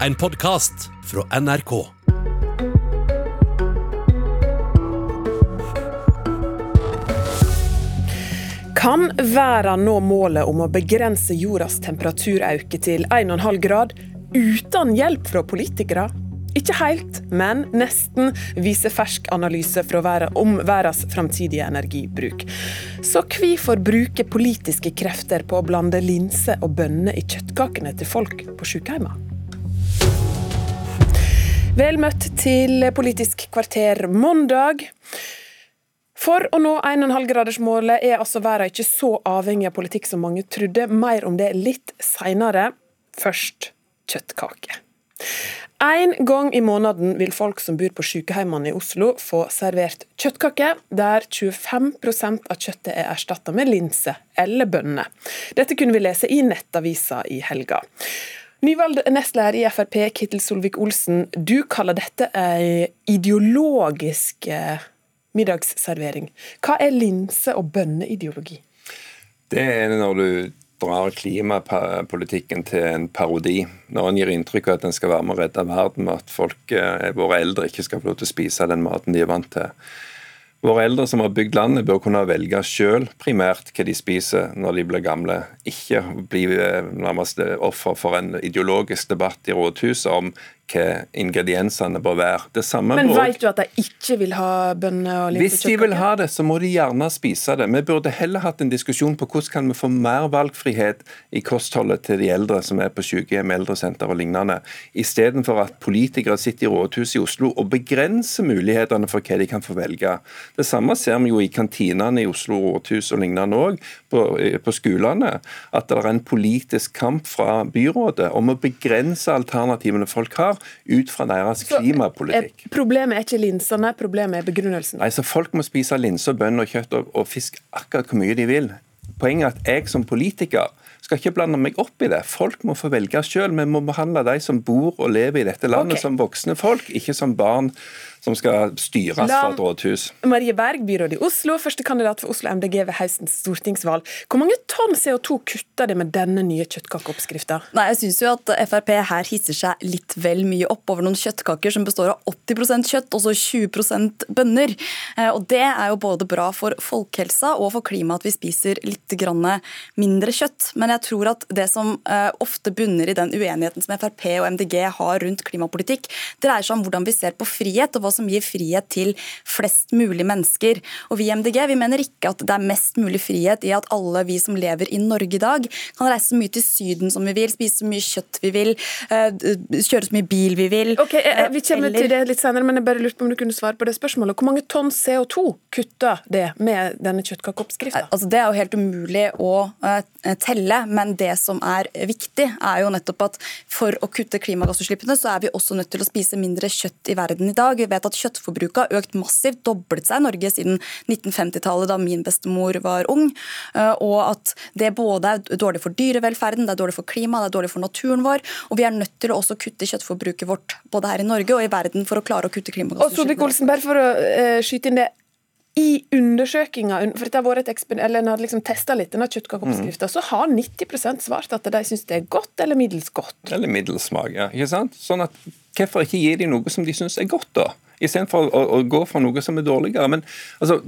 En podkast fra NRK. Kan verden nå målet om å begrense jordas temperaturauke til 1,5 grad uten hjelp fra politikere? Ikke helt, men nesten, viser fersk analyse om verdens framtidige energibruk. Så hvorfor bruke politiske krefter på å blande linser og bønner i kjøttkakene til folk på sykehjemmet? Vel møtt til Politisk kvarter mandag. For å nå 1,5-gradersmålet er altså verden ikke så avhengig av politikk som mange trodde. Mer om det litt seinere. Først kjøttkake. En gang i måneden vil folk som bor på sykehjemmene i Oslo få servert kjøttkake, der 25% av kjøttet er erstatta med linse eller bønner. Dette kunne vi lese i Nettavisa i helga. Nyvalgt nestleder i Frp, Kittil Solvik-Olsen, du kaller dette ei ideologisk eh, middagsservering. Hva er linse- og bønneideologi? Det er når du drar klimapolitikken til en parodi. Når en gir inntrykk av at en skal være med å redde verden, at folk, eh, våre eldre ikke skal få lov til å spise den maten de er vant til. Våre eldre som har bygd landet, bør kunne velge selv primært hva de spiser når de blir gamle. Ikke bli eh, nærmest offer for en ideologisk debatt i rådhuset om hva ingrediensene bør være. Det samme Men vet du at de ikke vil ha bønner og Hvis de vil ha det, så må de gjerne spise det. Vi burde heller hatt en diskusjon på hvordan kan vi få mer valgfrihet i kostholdet til de eldre som er på sykehjem, eldresenter og lignende, istedenfor at politikere sitter i rådhuset i Oslo og begrenser mulighetene for hva de kan få velge. Det samme ser vi jo i kantinene i Oslo rådhus og lignende òg, på, på skolene. At det er en politisk kamp fra byrådet om å begrense alternativene folk har, ut fra deres Så, klimapolitikk. eh, Problemet er ikke linsene, problemet er begrunnelsen. Nei, så Folk må spise linser, bønner, kjøtt og, og fisk akkurat hvor mye de vil. Poenget er at jeg som politiker skal ikke blande meg opp i det. Folk må få velge selv. Vi må behandle de som bor og lever i dette landet okay. som voksne folk, ikke som barn som skal styres La- fra et rådhus. Marie Berg, byråd i Oslo, første kandidat for Oslo MDG ved høstens stortingsvalg. Hvor mange tonn CO2 kutter det med denne nye kjøttkakeoppskrifta? Nei, jeg synes jo at Frp her hisser seg litt vel mye opp over noen kjøttkaker som består av 80 kjøtt og så 20 bønner. Eh, Og Det er jo både bra for folkehelsa og for klimaet at vi spiser litt grann mindre kjøtt. Men jeg tror at det som eh, ofte bunner i den uenigheten som Frp og MDG har rundt klimapolitikk, dreier seg om hvordan vi ser på frihet, og hva som gir frihet til flest mulig mennesker. Og Vi i MDG vi mener ikke at det er mest mulig frihet i at alle vi som lever i Norge i dag, kan reise så mye til Syden som vi vil, spise så mye kjøtt vi vil, eh, kjøre så mye bil vi vil. Ok, eh, Vi kommer Eller- til det litt senere, men jeg bare lurte på om du kunne svare på det spørsmålet. Hvor mange tonn CO2 kutter det med denne kjøttkakeoppskrifta? Altså, det er jo helt umulig å eh, telle, men det som er viktig, er jo nettopp at for å kutte klimagassutslippene, så er vi også nødt til å spise mindre kjøtt i verden i dag. Vi vet at kjøttforbruket har økt massivt, doblet seg i Norge siden 1950-tallet, da min bestemor var ung. eh, Og at det både er dårlig for dyrevelferden, det er dårlig for klimaet, det er dårlig for naturen vår. Og vi er nødt til å også kutte kjøttforbruket vårt, både her i Norge og i verden, for å klare å kutte Og klimagassutslippene. Bare for å eh, skyte inn det. I undersøkinga, for dette har vært et eksper- eller en har liksom testa litt denne kjøttkakeoppskrifta, så har 90% svart at de syns det er godt eller middels godt. Eller middels smak. Ja, ikke sant? Sånn at Hvorfor ikke gi dem noe som de syns er godt, da? Istedenfor å, å gå for noe som er dårligere. Men altså,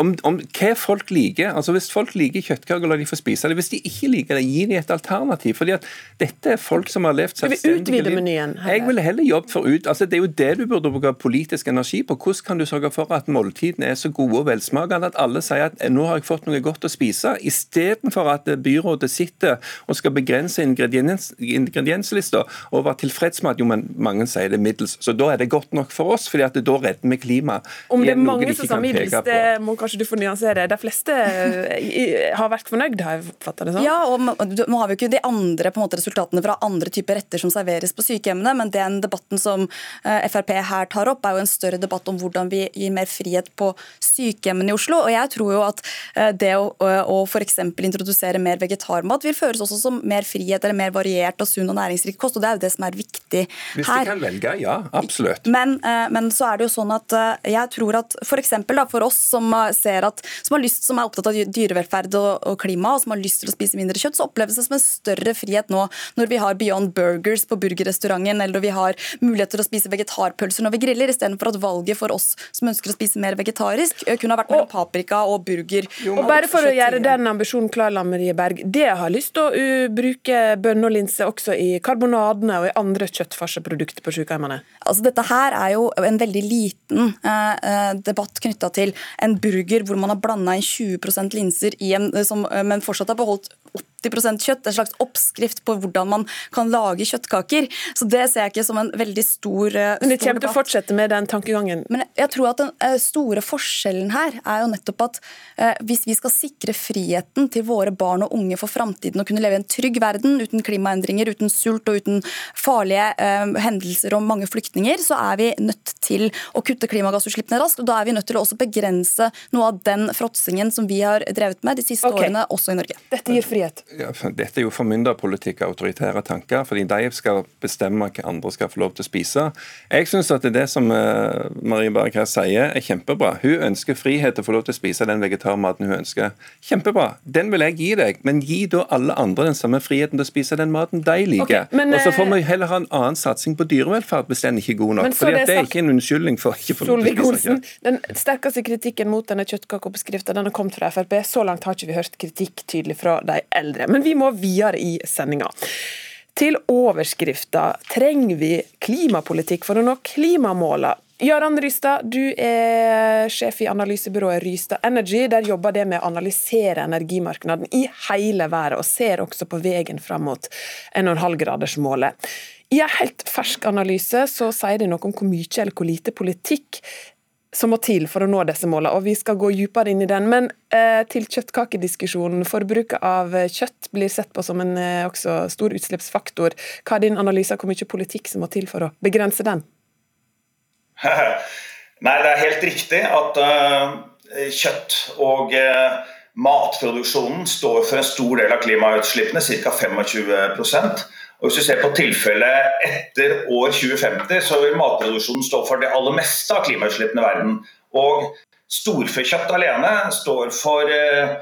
om, om hva folk liker altså Hvis folk liker kjøttkaker, la de få spise det. Hvis de ikke liker det, gi dem et alternativ. fordi at dette er folk som har levd selvstendige liv. menyen, heller? Jeg ville heller jobbe for ut, altså Det er jo det du burde bruke politisk energi på. Hvordan kan du sørge for at måltidene er så gode og velsmakende at alle sier at nå har jeg fått noe godt å spise, istedenfor at byrådet sitter og skal begrense ingrediens, ingredienslista og være tilfreds med at jo, men mange sier det middels. Så da er det godt nok for oss, fordi at da redder vi klimaet. Om det er mange som sa middels, det må kanskje du få nyansere. De fleste eh, har vært fornøyd, har jeg oppfatta det sånn? Ja, og Nå har vi jo ikke de andre på en måte, resultatene fra andre typer retter som serveres på sykehjemmene, men den debatten som eh, Frp her tar opp, er jo en større debatt om hvordan vi gir mer frihet på sykehjemmene i Oslo. og Jeg tror jo at eh, det å, å f.eks. introdusere mer vegetarmat vil føres også som mer frihet eller mer variert og sunn og næringsrik kost. og Det er jo det som er viktig viktig her. Hvis de kan velge, ja. Absolutt. Men, men, så er det jo sånn at jeg tror at for, da, for oss som ser at, som, har lyst, som er opptatt av dyrevelferd og, og, klima, og som har lyst til å spise mindre kjøtt, så oppleves det som en større frihet nå når vi har Beyond Burgers på burgerrestauranten, eller når vi har mulighet til å spise vegetarpølser når vi griller, istedenfor at valget for oss som ønsker å spise mer vegetarisk, kunne ha vært mellom paprika og burger. Jo, og bare for å gjøre den ambisjonen klar, Marie Berg, det har lyst til å uh, bruke bønner og linse også i karbonadene og i andre kjøttfarseprodukter på sykehjemmene? Altså, dette her er jo en veldig liten eh, debatt knytta til en burger hvor man har blanda inn 20% linser en, som, men fortsatt har beholdt 80 kjøtt, en slags oppskrift på hvordan man kan lage kjøttkaker. Så Det ser jeg ikke som en veldig stor, stor Men det kommer til å fortsette med den tankegangen? Men jeg tror at Den eh, store forskjellen her er jo nettopp at eh, hvis vi skal sikre friheten til våre barn og unge for framtiden, og kunne leve i en trygg verden uten klimaendringer, uten sult og uten farlige hendelser og mange flyktninger, så er vi nødt til å kutte klimagassutslippene raskt. og Da er vi nødt til å også begrense noe av den fråtsingen som vi har drevet med de siste okay. årene, også i Norge. Dette gir frihet dette er jo formynderpolitikk og autoritære tanker. fordi de skal bestemme hva andre skal få lov til å spise. Jeg syns at det som uh, Marie Berg her sier, er kjempebra. Hun ønsker frihet til å få lov til å spise den vegetarmaten hun ønsker. Kjempebra. Den vil jeg gi deg, men gi da alle andre den samme friheten til å spise den maten de liker. Okay, men, og så får vi heller ha en annen satsing på dyrevelferd hvis den ikke er god nok. fordi det, det er ikke en unnskyldning for ikke få lov til å spise kjøtt. Den sterkeste kritikken mot denne kjøttkakeoppskrifta har kommet fra Frp. Så langt har ikke vi hørt kritikk tydelig fra de eldre. Men vi må videre i sendinga. Til overskrifta trenger vi klimapolitikk for å nå klimamåla. Jarand Rystad, du er sjef i analysebyrået Rystad Energy. Der jobber det med å analysere energimarkedet i hele verden, og ser også på veien fram mot 1,5-gradersmålet. I en helt fersk analyse så sier det noe om hvor mye eller hvor lite politikk som må til for å nå disse målene. Og vi skal gå dypere inn i den. Men eh, til kjøttkakediskusjonen. Forbruket av kjøtt blir sett på som en eh, stor utslippsfaktor. Hva er din analyse av hvor mye politikk som må til for å begrense den? Nei, det er helt riktig at uh, kjøtt og uh, matproduksjonen står for en stor del av klimautslippene, ca. 25 og Hvis du ser på tilfellet etter år 2050, så vil matproduksjonen stå for det aller meste av klimautslippene i verden. Og storfekjøtt alene står for eh,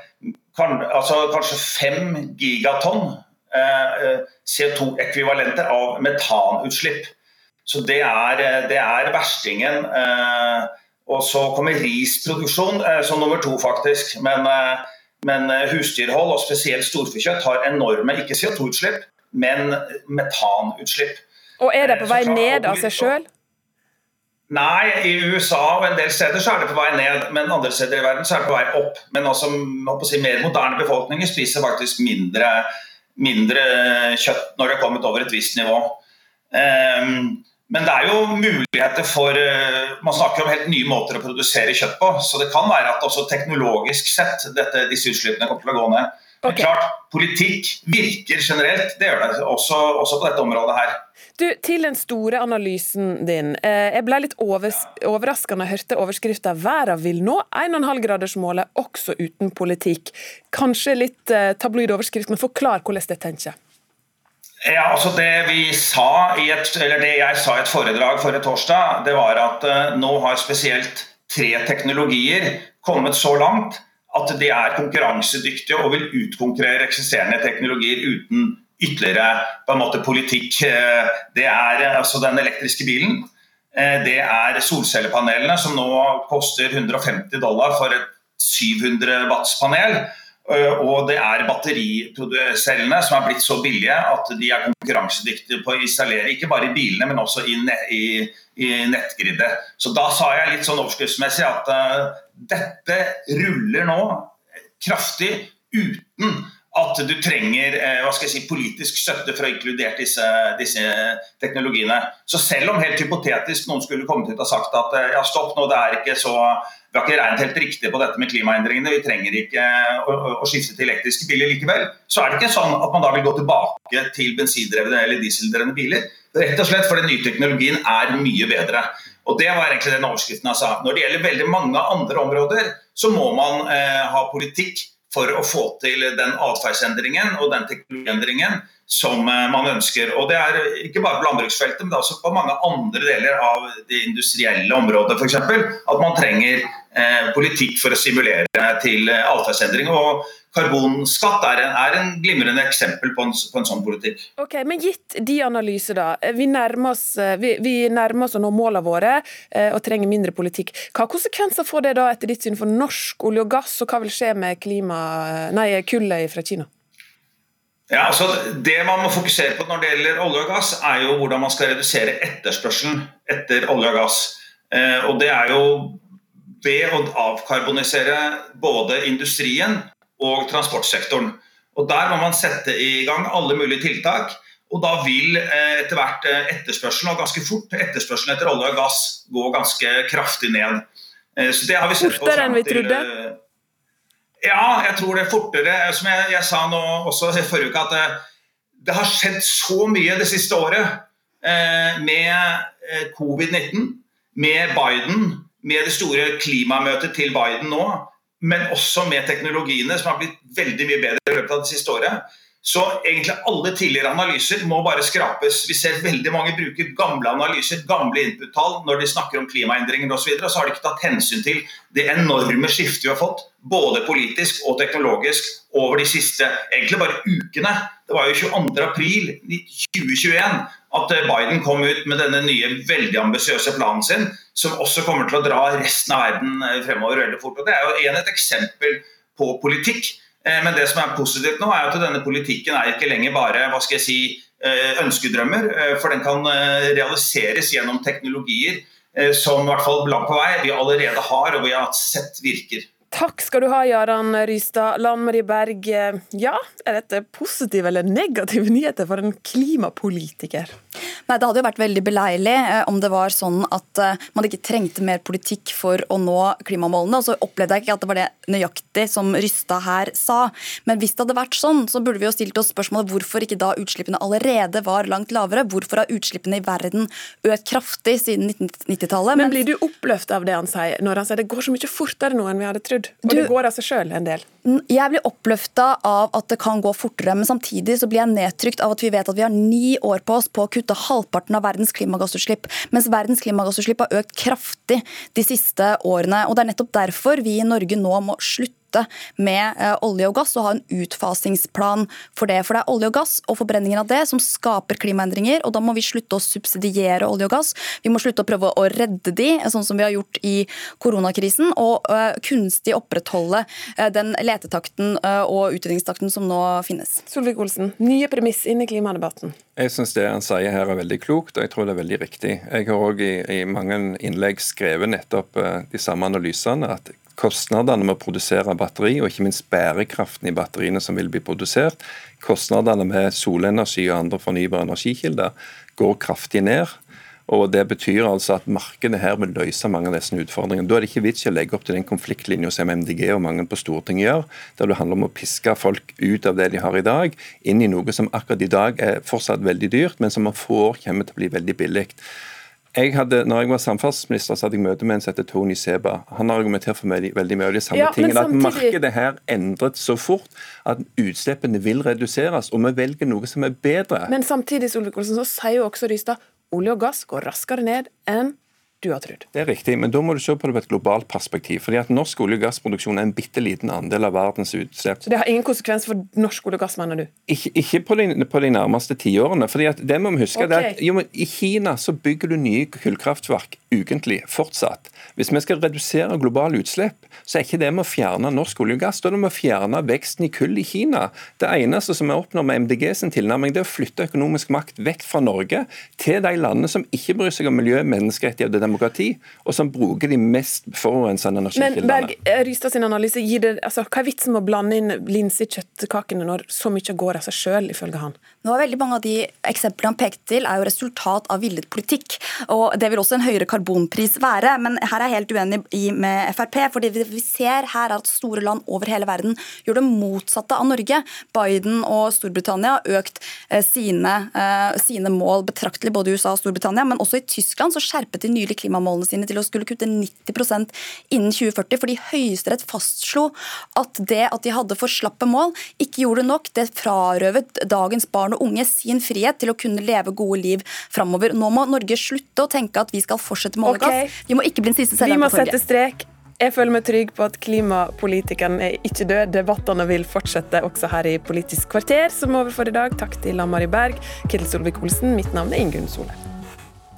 kan, altså kanskje fem gigatonn eh, CO2-ekvivalenter av metanutslipp. Så det er, det er verstingen. Eh, og så kommer risproduksjon eh, som nummer to, faktisk. Men, eh, men husdyrhold, og spesielt storfekjøtt, har enorme ikke CO2-utslipp, men metanutslipp. Og Er det på vei ned av seg sjøl? Nei, i USA og en del steder så er det på vei ned, men andre steder i verden så er det på vei opp. Men altså, si, mer moderne befolkninger spiser faktisk mindre, mindre, kjøtt når det er kommet over et visst nivå. Um, men det er jo muligheter for uh, Man snakker om helt nye måter å produsere kjøtt på. Så det kan være at også teknologisk sett dette, disse utslippene kommer til å gå ned. Okay. Klart, Politikk virker generelt, det gjør det også, også på dette området her. Du, Til den store analysen din. Eh, jeg ble litt overraska da jeg hørte overskrifta 'Verden vil nå 1,5-gradersmålet også uten politikk'. Kanskje litt eh, tabloid overskrift, men forklar hvordan det tenker. Ja, altså Det vi sa i et, eller det jeg sa i et foredrag forrige torsdag, det var at uh, nå har spesielt tre teknologier kommet så langt at de er konkurransedyktige og vil utkonkurrere eksisterende teknologier uten ytterligere på en måte, politikk. Eh, det er eh, altså den elektriske bilen. Eh, det er solcellepanelene som nå koster 150 dollar for et 700 watts-panel. Og det er battericellene som er blitt så billige at de er konkurransedyktige på å installere ikke bare i bilene, men også i, nettgridet. Så da sa jeg litt sånn overskriftsmessig at dette ruller nå kraftig uten at du trenger eh, hva skal jeg si, politisk støtte for å inkludere disse, disse, teknologiene. Så selv om helt hypotetisk noen skulle kommet ut og sagt at eh, ja, stopp nå, det er ikke så vi har ikke regnet helt riktig på dette med klimaendringene, vi trenger ikke å, å, skifte til elektriske biler likevel, så er det ikke sånn at man da vil gå tilbake til bensindrevne eller dieseldrevne biler. Rett og slett fordi den nye teknologien er mye bedre. Og Det var egentlig den overskriften jeg sa. Når det gjelder veldig mange andre områder, så må man eh, ha politikk for å få til den atferdsendringen og den teknologiendringen som eh, man ønsker. Og Det er ikke bare på landbruksfeltet, men også på mange andre deler av det industrielle området f.eks. At man trenger eh, politikk for å simulere til eh, atferdsendring. Og karbonskatt er en, er en, glimrende eksempel på en, på en, sånn politikk. Ok, men Gitt de analyser, da. Vi nærmer oss, vi, vi nærmer oss å nå målene våre og trenger mindre politikk. Hva konsekvenser får det da etter ditt syn for norsk olje og gass, og hva vil skje med klima, nei, kullet fra Kina? Ja, altså Det man må fokusere på når det gjelder olje og gass, er jo hvordan man skal redusere etterspørselen etter olje og gass. Eh, og Det er jo ved å avkarbonisere både industrien og transportsektoren. Og Der må man sette i gang alle mulige tiltak. Og da vil eh, etter hvert eh, etterspørselen, og ganske fort etterspørselen etter olje og gass, gå ganske kraftig ned. Eh, så det har vi sett Fortere enn vi trodde? Ja, jeg tror det er fortere. Som jeg, jeg sa nå også i forrige uke, at det, det, har skjedd så mye det siste året eh, med eh, covid-19, med Biden, med det store klimamøtet til Biden nå, men også med teknologiene som har blitt veldig mye bedre i løpet av det siste året. Så egentlig alle tidligere analyser må bare skrapes. Vi ser veldig mange bruker gamle analyser, gamle input-tall når de snakker om klimaendringer osv. Så, så har de ikke tatt hensyn til det enorme skiftet vi har fått, både politisk og teknologisk, over de siste egentlig bare ukene. Det var jo 22.4.2021 at Biden kom ut med denne nye, veldig ambisiøse planen sin, som også kommer til å dra resten av verden fremover veldig fort. Og Det er jo igjen et eksempel på politikk Eh, men det som er positivt nå, er at denne politikken er ikke lenger bare hva skal jeg si, eh, ønskedrømmer. Eh, for den kan realiseres gjennom teknologier som i hvert fall langt på vei vi allerede har og vi har sett virker. Takk skal du ha, Jaran Rystad. Lan Marie Berg, ja, er dette positive eller negative nyheter for en klimapolitiker? Nei, Det hadde jo vært veldig beleilig eh, om det var sånn at eh, man ikke trengte mer politikk for å nå klimamålene. Og så opplevde jeg ikke at det var det nøyaktig som Rystad her sa. Men hvis det hadde vært sånn, så burde vi jo stilt oss spørsmålet hvorfor ikke da utslippene allerede var langt lavere? Hvorfor har utslippene i verden økt kraftig siden 1990-tallet? Men blir du oppløft av det han sier, når han sier det går så mye fortere nå enn vi hadde trodd? Og du, det går av seg sjøl en del? Jeg blir oppløfta av at det kan gå fortere, men samtidig så blir jeg nedtrykt av at vi vet at vi har ni år på oss på å kutte halvparten av verdens klimagassutslipp, mens verdens klimagassutslipp har økt kraftig de siste årene. Og Det er nettopp derfor vi i Norge nå må slutte slutte med eh, olje og gass og ha en utfasingsplan for det. For det er olje og gass og forbrenningen av det som skaper klimaendringer, og da må vi slutte å subsidiere olje og gass. Vi må slutte å prøve å redde de, sånn som vi har gjort i koronakrisen, og uh, kunstig opprettholde den letetakten og utvinningstakten som nå finnes. Solvik-Olsen, nye premiss inn i klimadebatten. Jeg syns det han sier her er veldig klokt, og jeg tror det er veldig riktig. Jeg har òg i, i, mange innlegg skrevet nettopp de samme analysene, at kostnadene med å produsere batteri, og ikke minst bærekraften i batteriene som vil bli produsert, kostnadene med solenergi og andre fornybare energikilder, går kraftig ned. Og Det betyr altså at markedet her vil løse mange av disse utfordringene. Da er det ikke vits i å legge opp til den konfliktlinja som MDG og mange på Stortinget gjør, der det handler om å piske folk ut av det de har i dag, inn i noe som akkurat i dag er fortsatt veldig dyrt, men som man får år kommer til å bli veldig billig. Jeg hadde, når jeg var samferdselsminister, så hadde jeg møte med en som heter Tony Seba. Han har argumentert for meg veldig mye av de samme ja, tingene. Samtidig... At markedet her endret så fort at utslippene vil reduseres, og vi velger noe som er bedre. Men samtidig Solvik-Olsen, så sier jo også Rystad olje og gass går raskere ned enn du har trodd. Det er riktig, men da må du se på det på et globalt perspektiv. fordi at Norsk olje- og gassproduksjon er en bitte liten andel av verdens utslipp. Så det har ingen konsekvens for norsk olje og gass, mener du? Ikke, ikke på, de, på, de, nærmeste tiårene. fordi at det må vi huske okay. at jo, I Kina så bygger du nye kullkraftverk ukentlig, fortsatt. Hvis vi skal redusere globale utslipp, så er ikke det med å fjerne norsk olje og gass. Da er det med å fjerne veksten i kull i Kina. Det eneste som vi oppnår med MDG sin tilnærming, det er å flytte økonomisk makt vekk fra Norge til de landene som ikke bryr seg om miljø, menneskerettigheter demokrati, og som bruker de mest forurensende energikildene. Men Berg Rystad sin analyse, det, altså, hva er vitsen med å blande inn lins i kjøttkakene når så mye går av seg sjøl, ifølge han? Nå er veldig Mange av de eksemplene han pekte til, er jo resultat av villet politikk. og Det vil også en høyere karbonpris være. Men her er jeg helt uenig i med Frp. fordi vi ser her at store land over hele verden gjør det motsatte av Norge. Biden og Storbritannia har økt eh, sine, eh, sine mål betraktelig, både i USA og Storbritannia. Men også i Tyskland så skjerpet de nylig klimamålene sine til å skulle kutte 90% innen 2040, fordi Høyesterett fastslo at det at de hadde for slappe mål, ikke gjorde nok. Det frarøvet dagens barn og unge sin frihet til å kunne leve gode liv framover. Nå må Norge slutte å tenke at vi skal fortsette med olje og Ok. gass. Vi må ikke bli den siste Vi selgeren må på torget. sette strek. Jeg føler meg trygg på at klimapolitikeren er ikke død. Debattene vil fortsette også her i Politisk kvarter, som er over for i dag. Takk til Ann-Mari Berg, Ketil Solvik-Olsen. Mitt navn er Ingunn Solheim.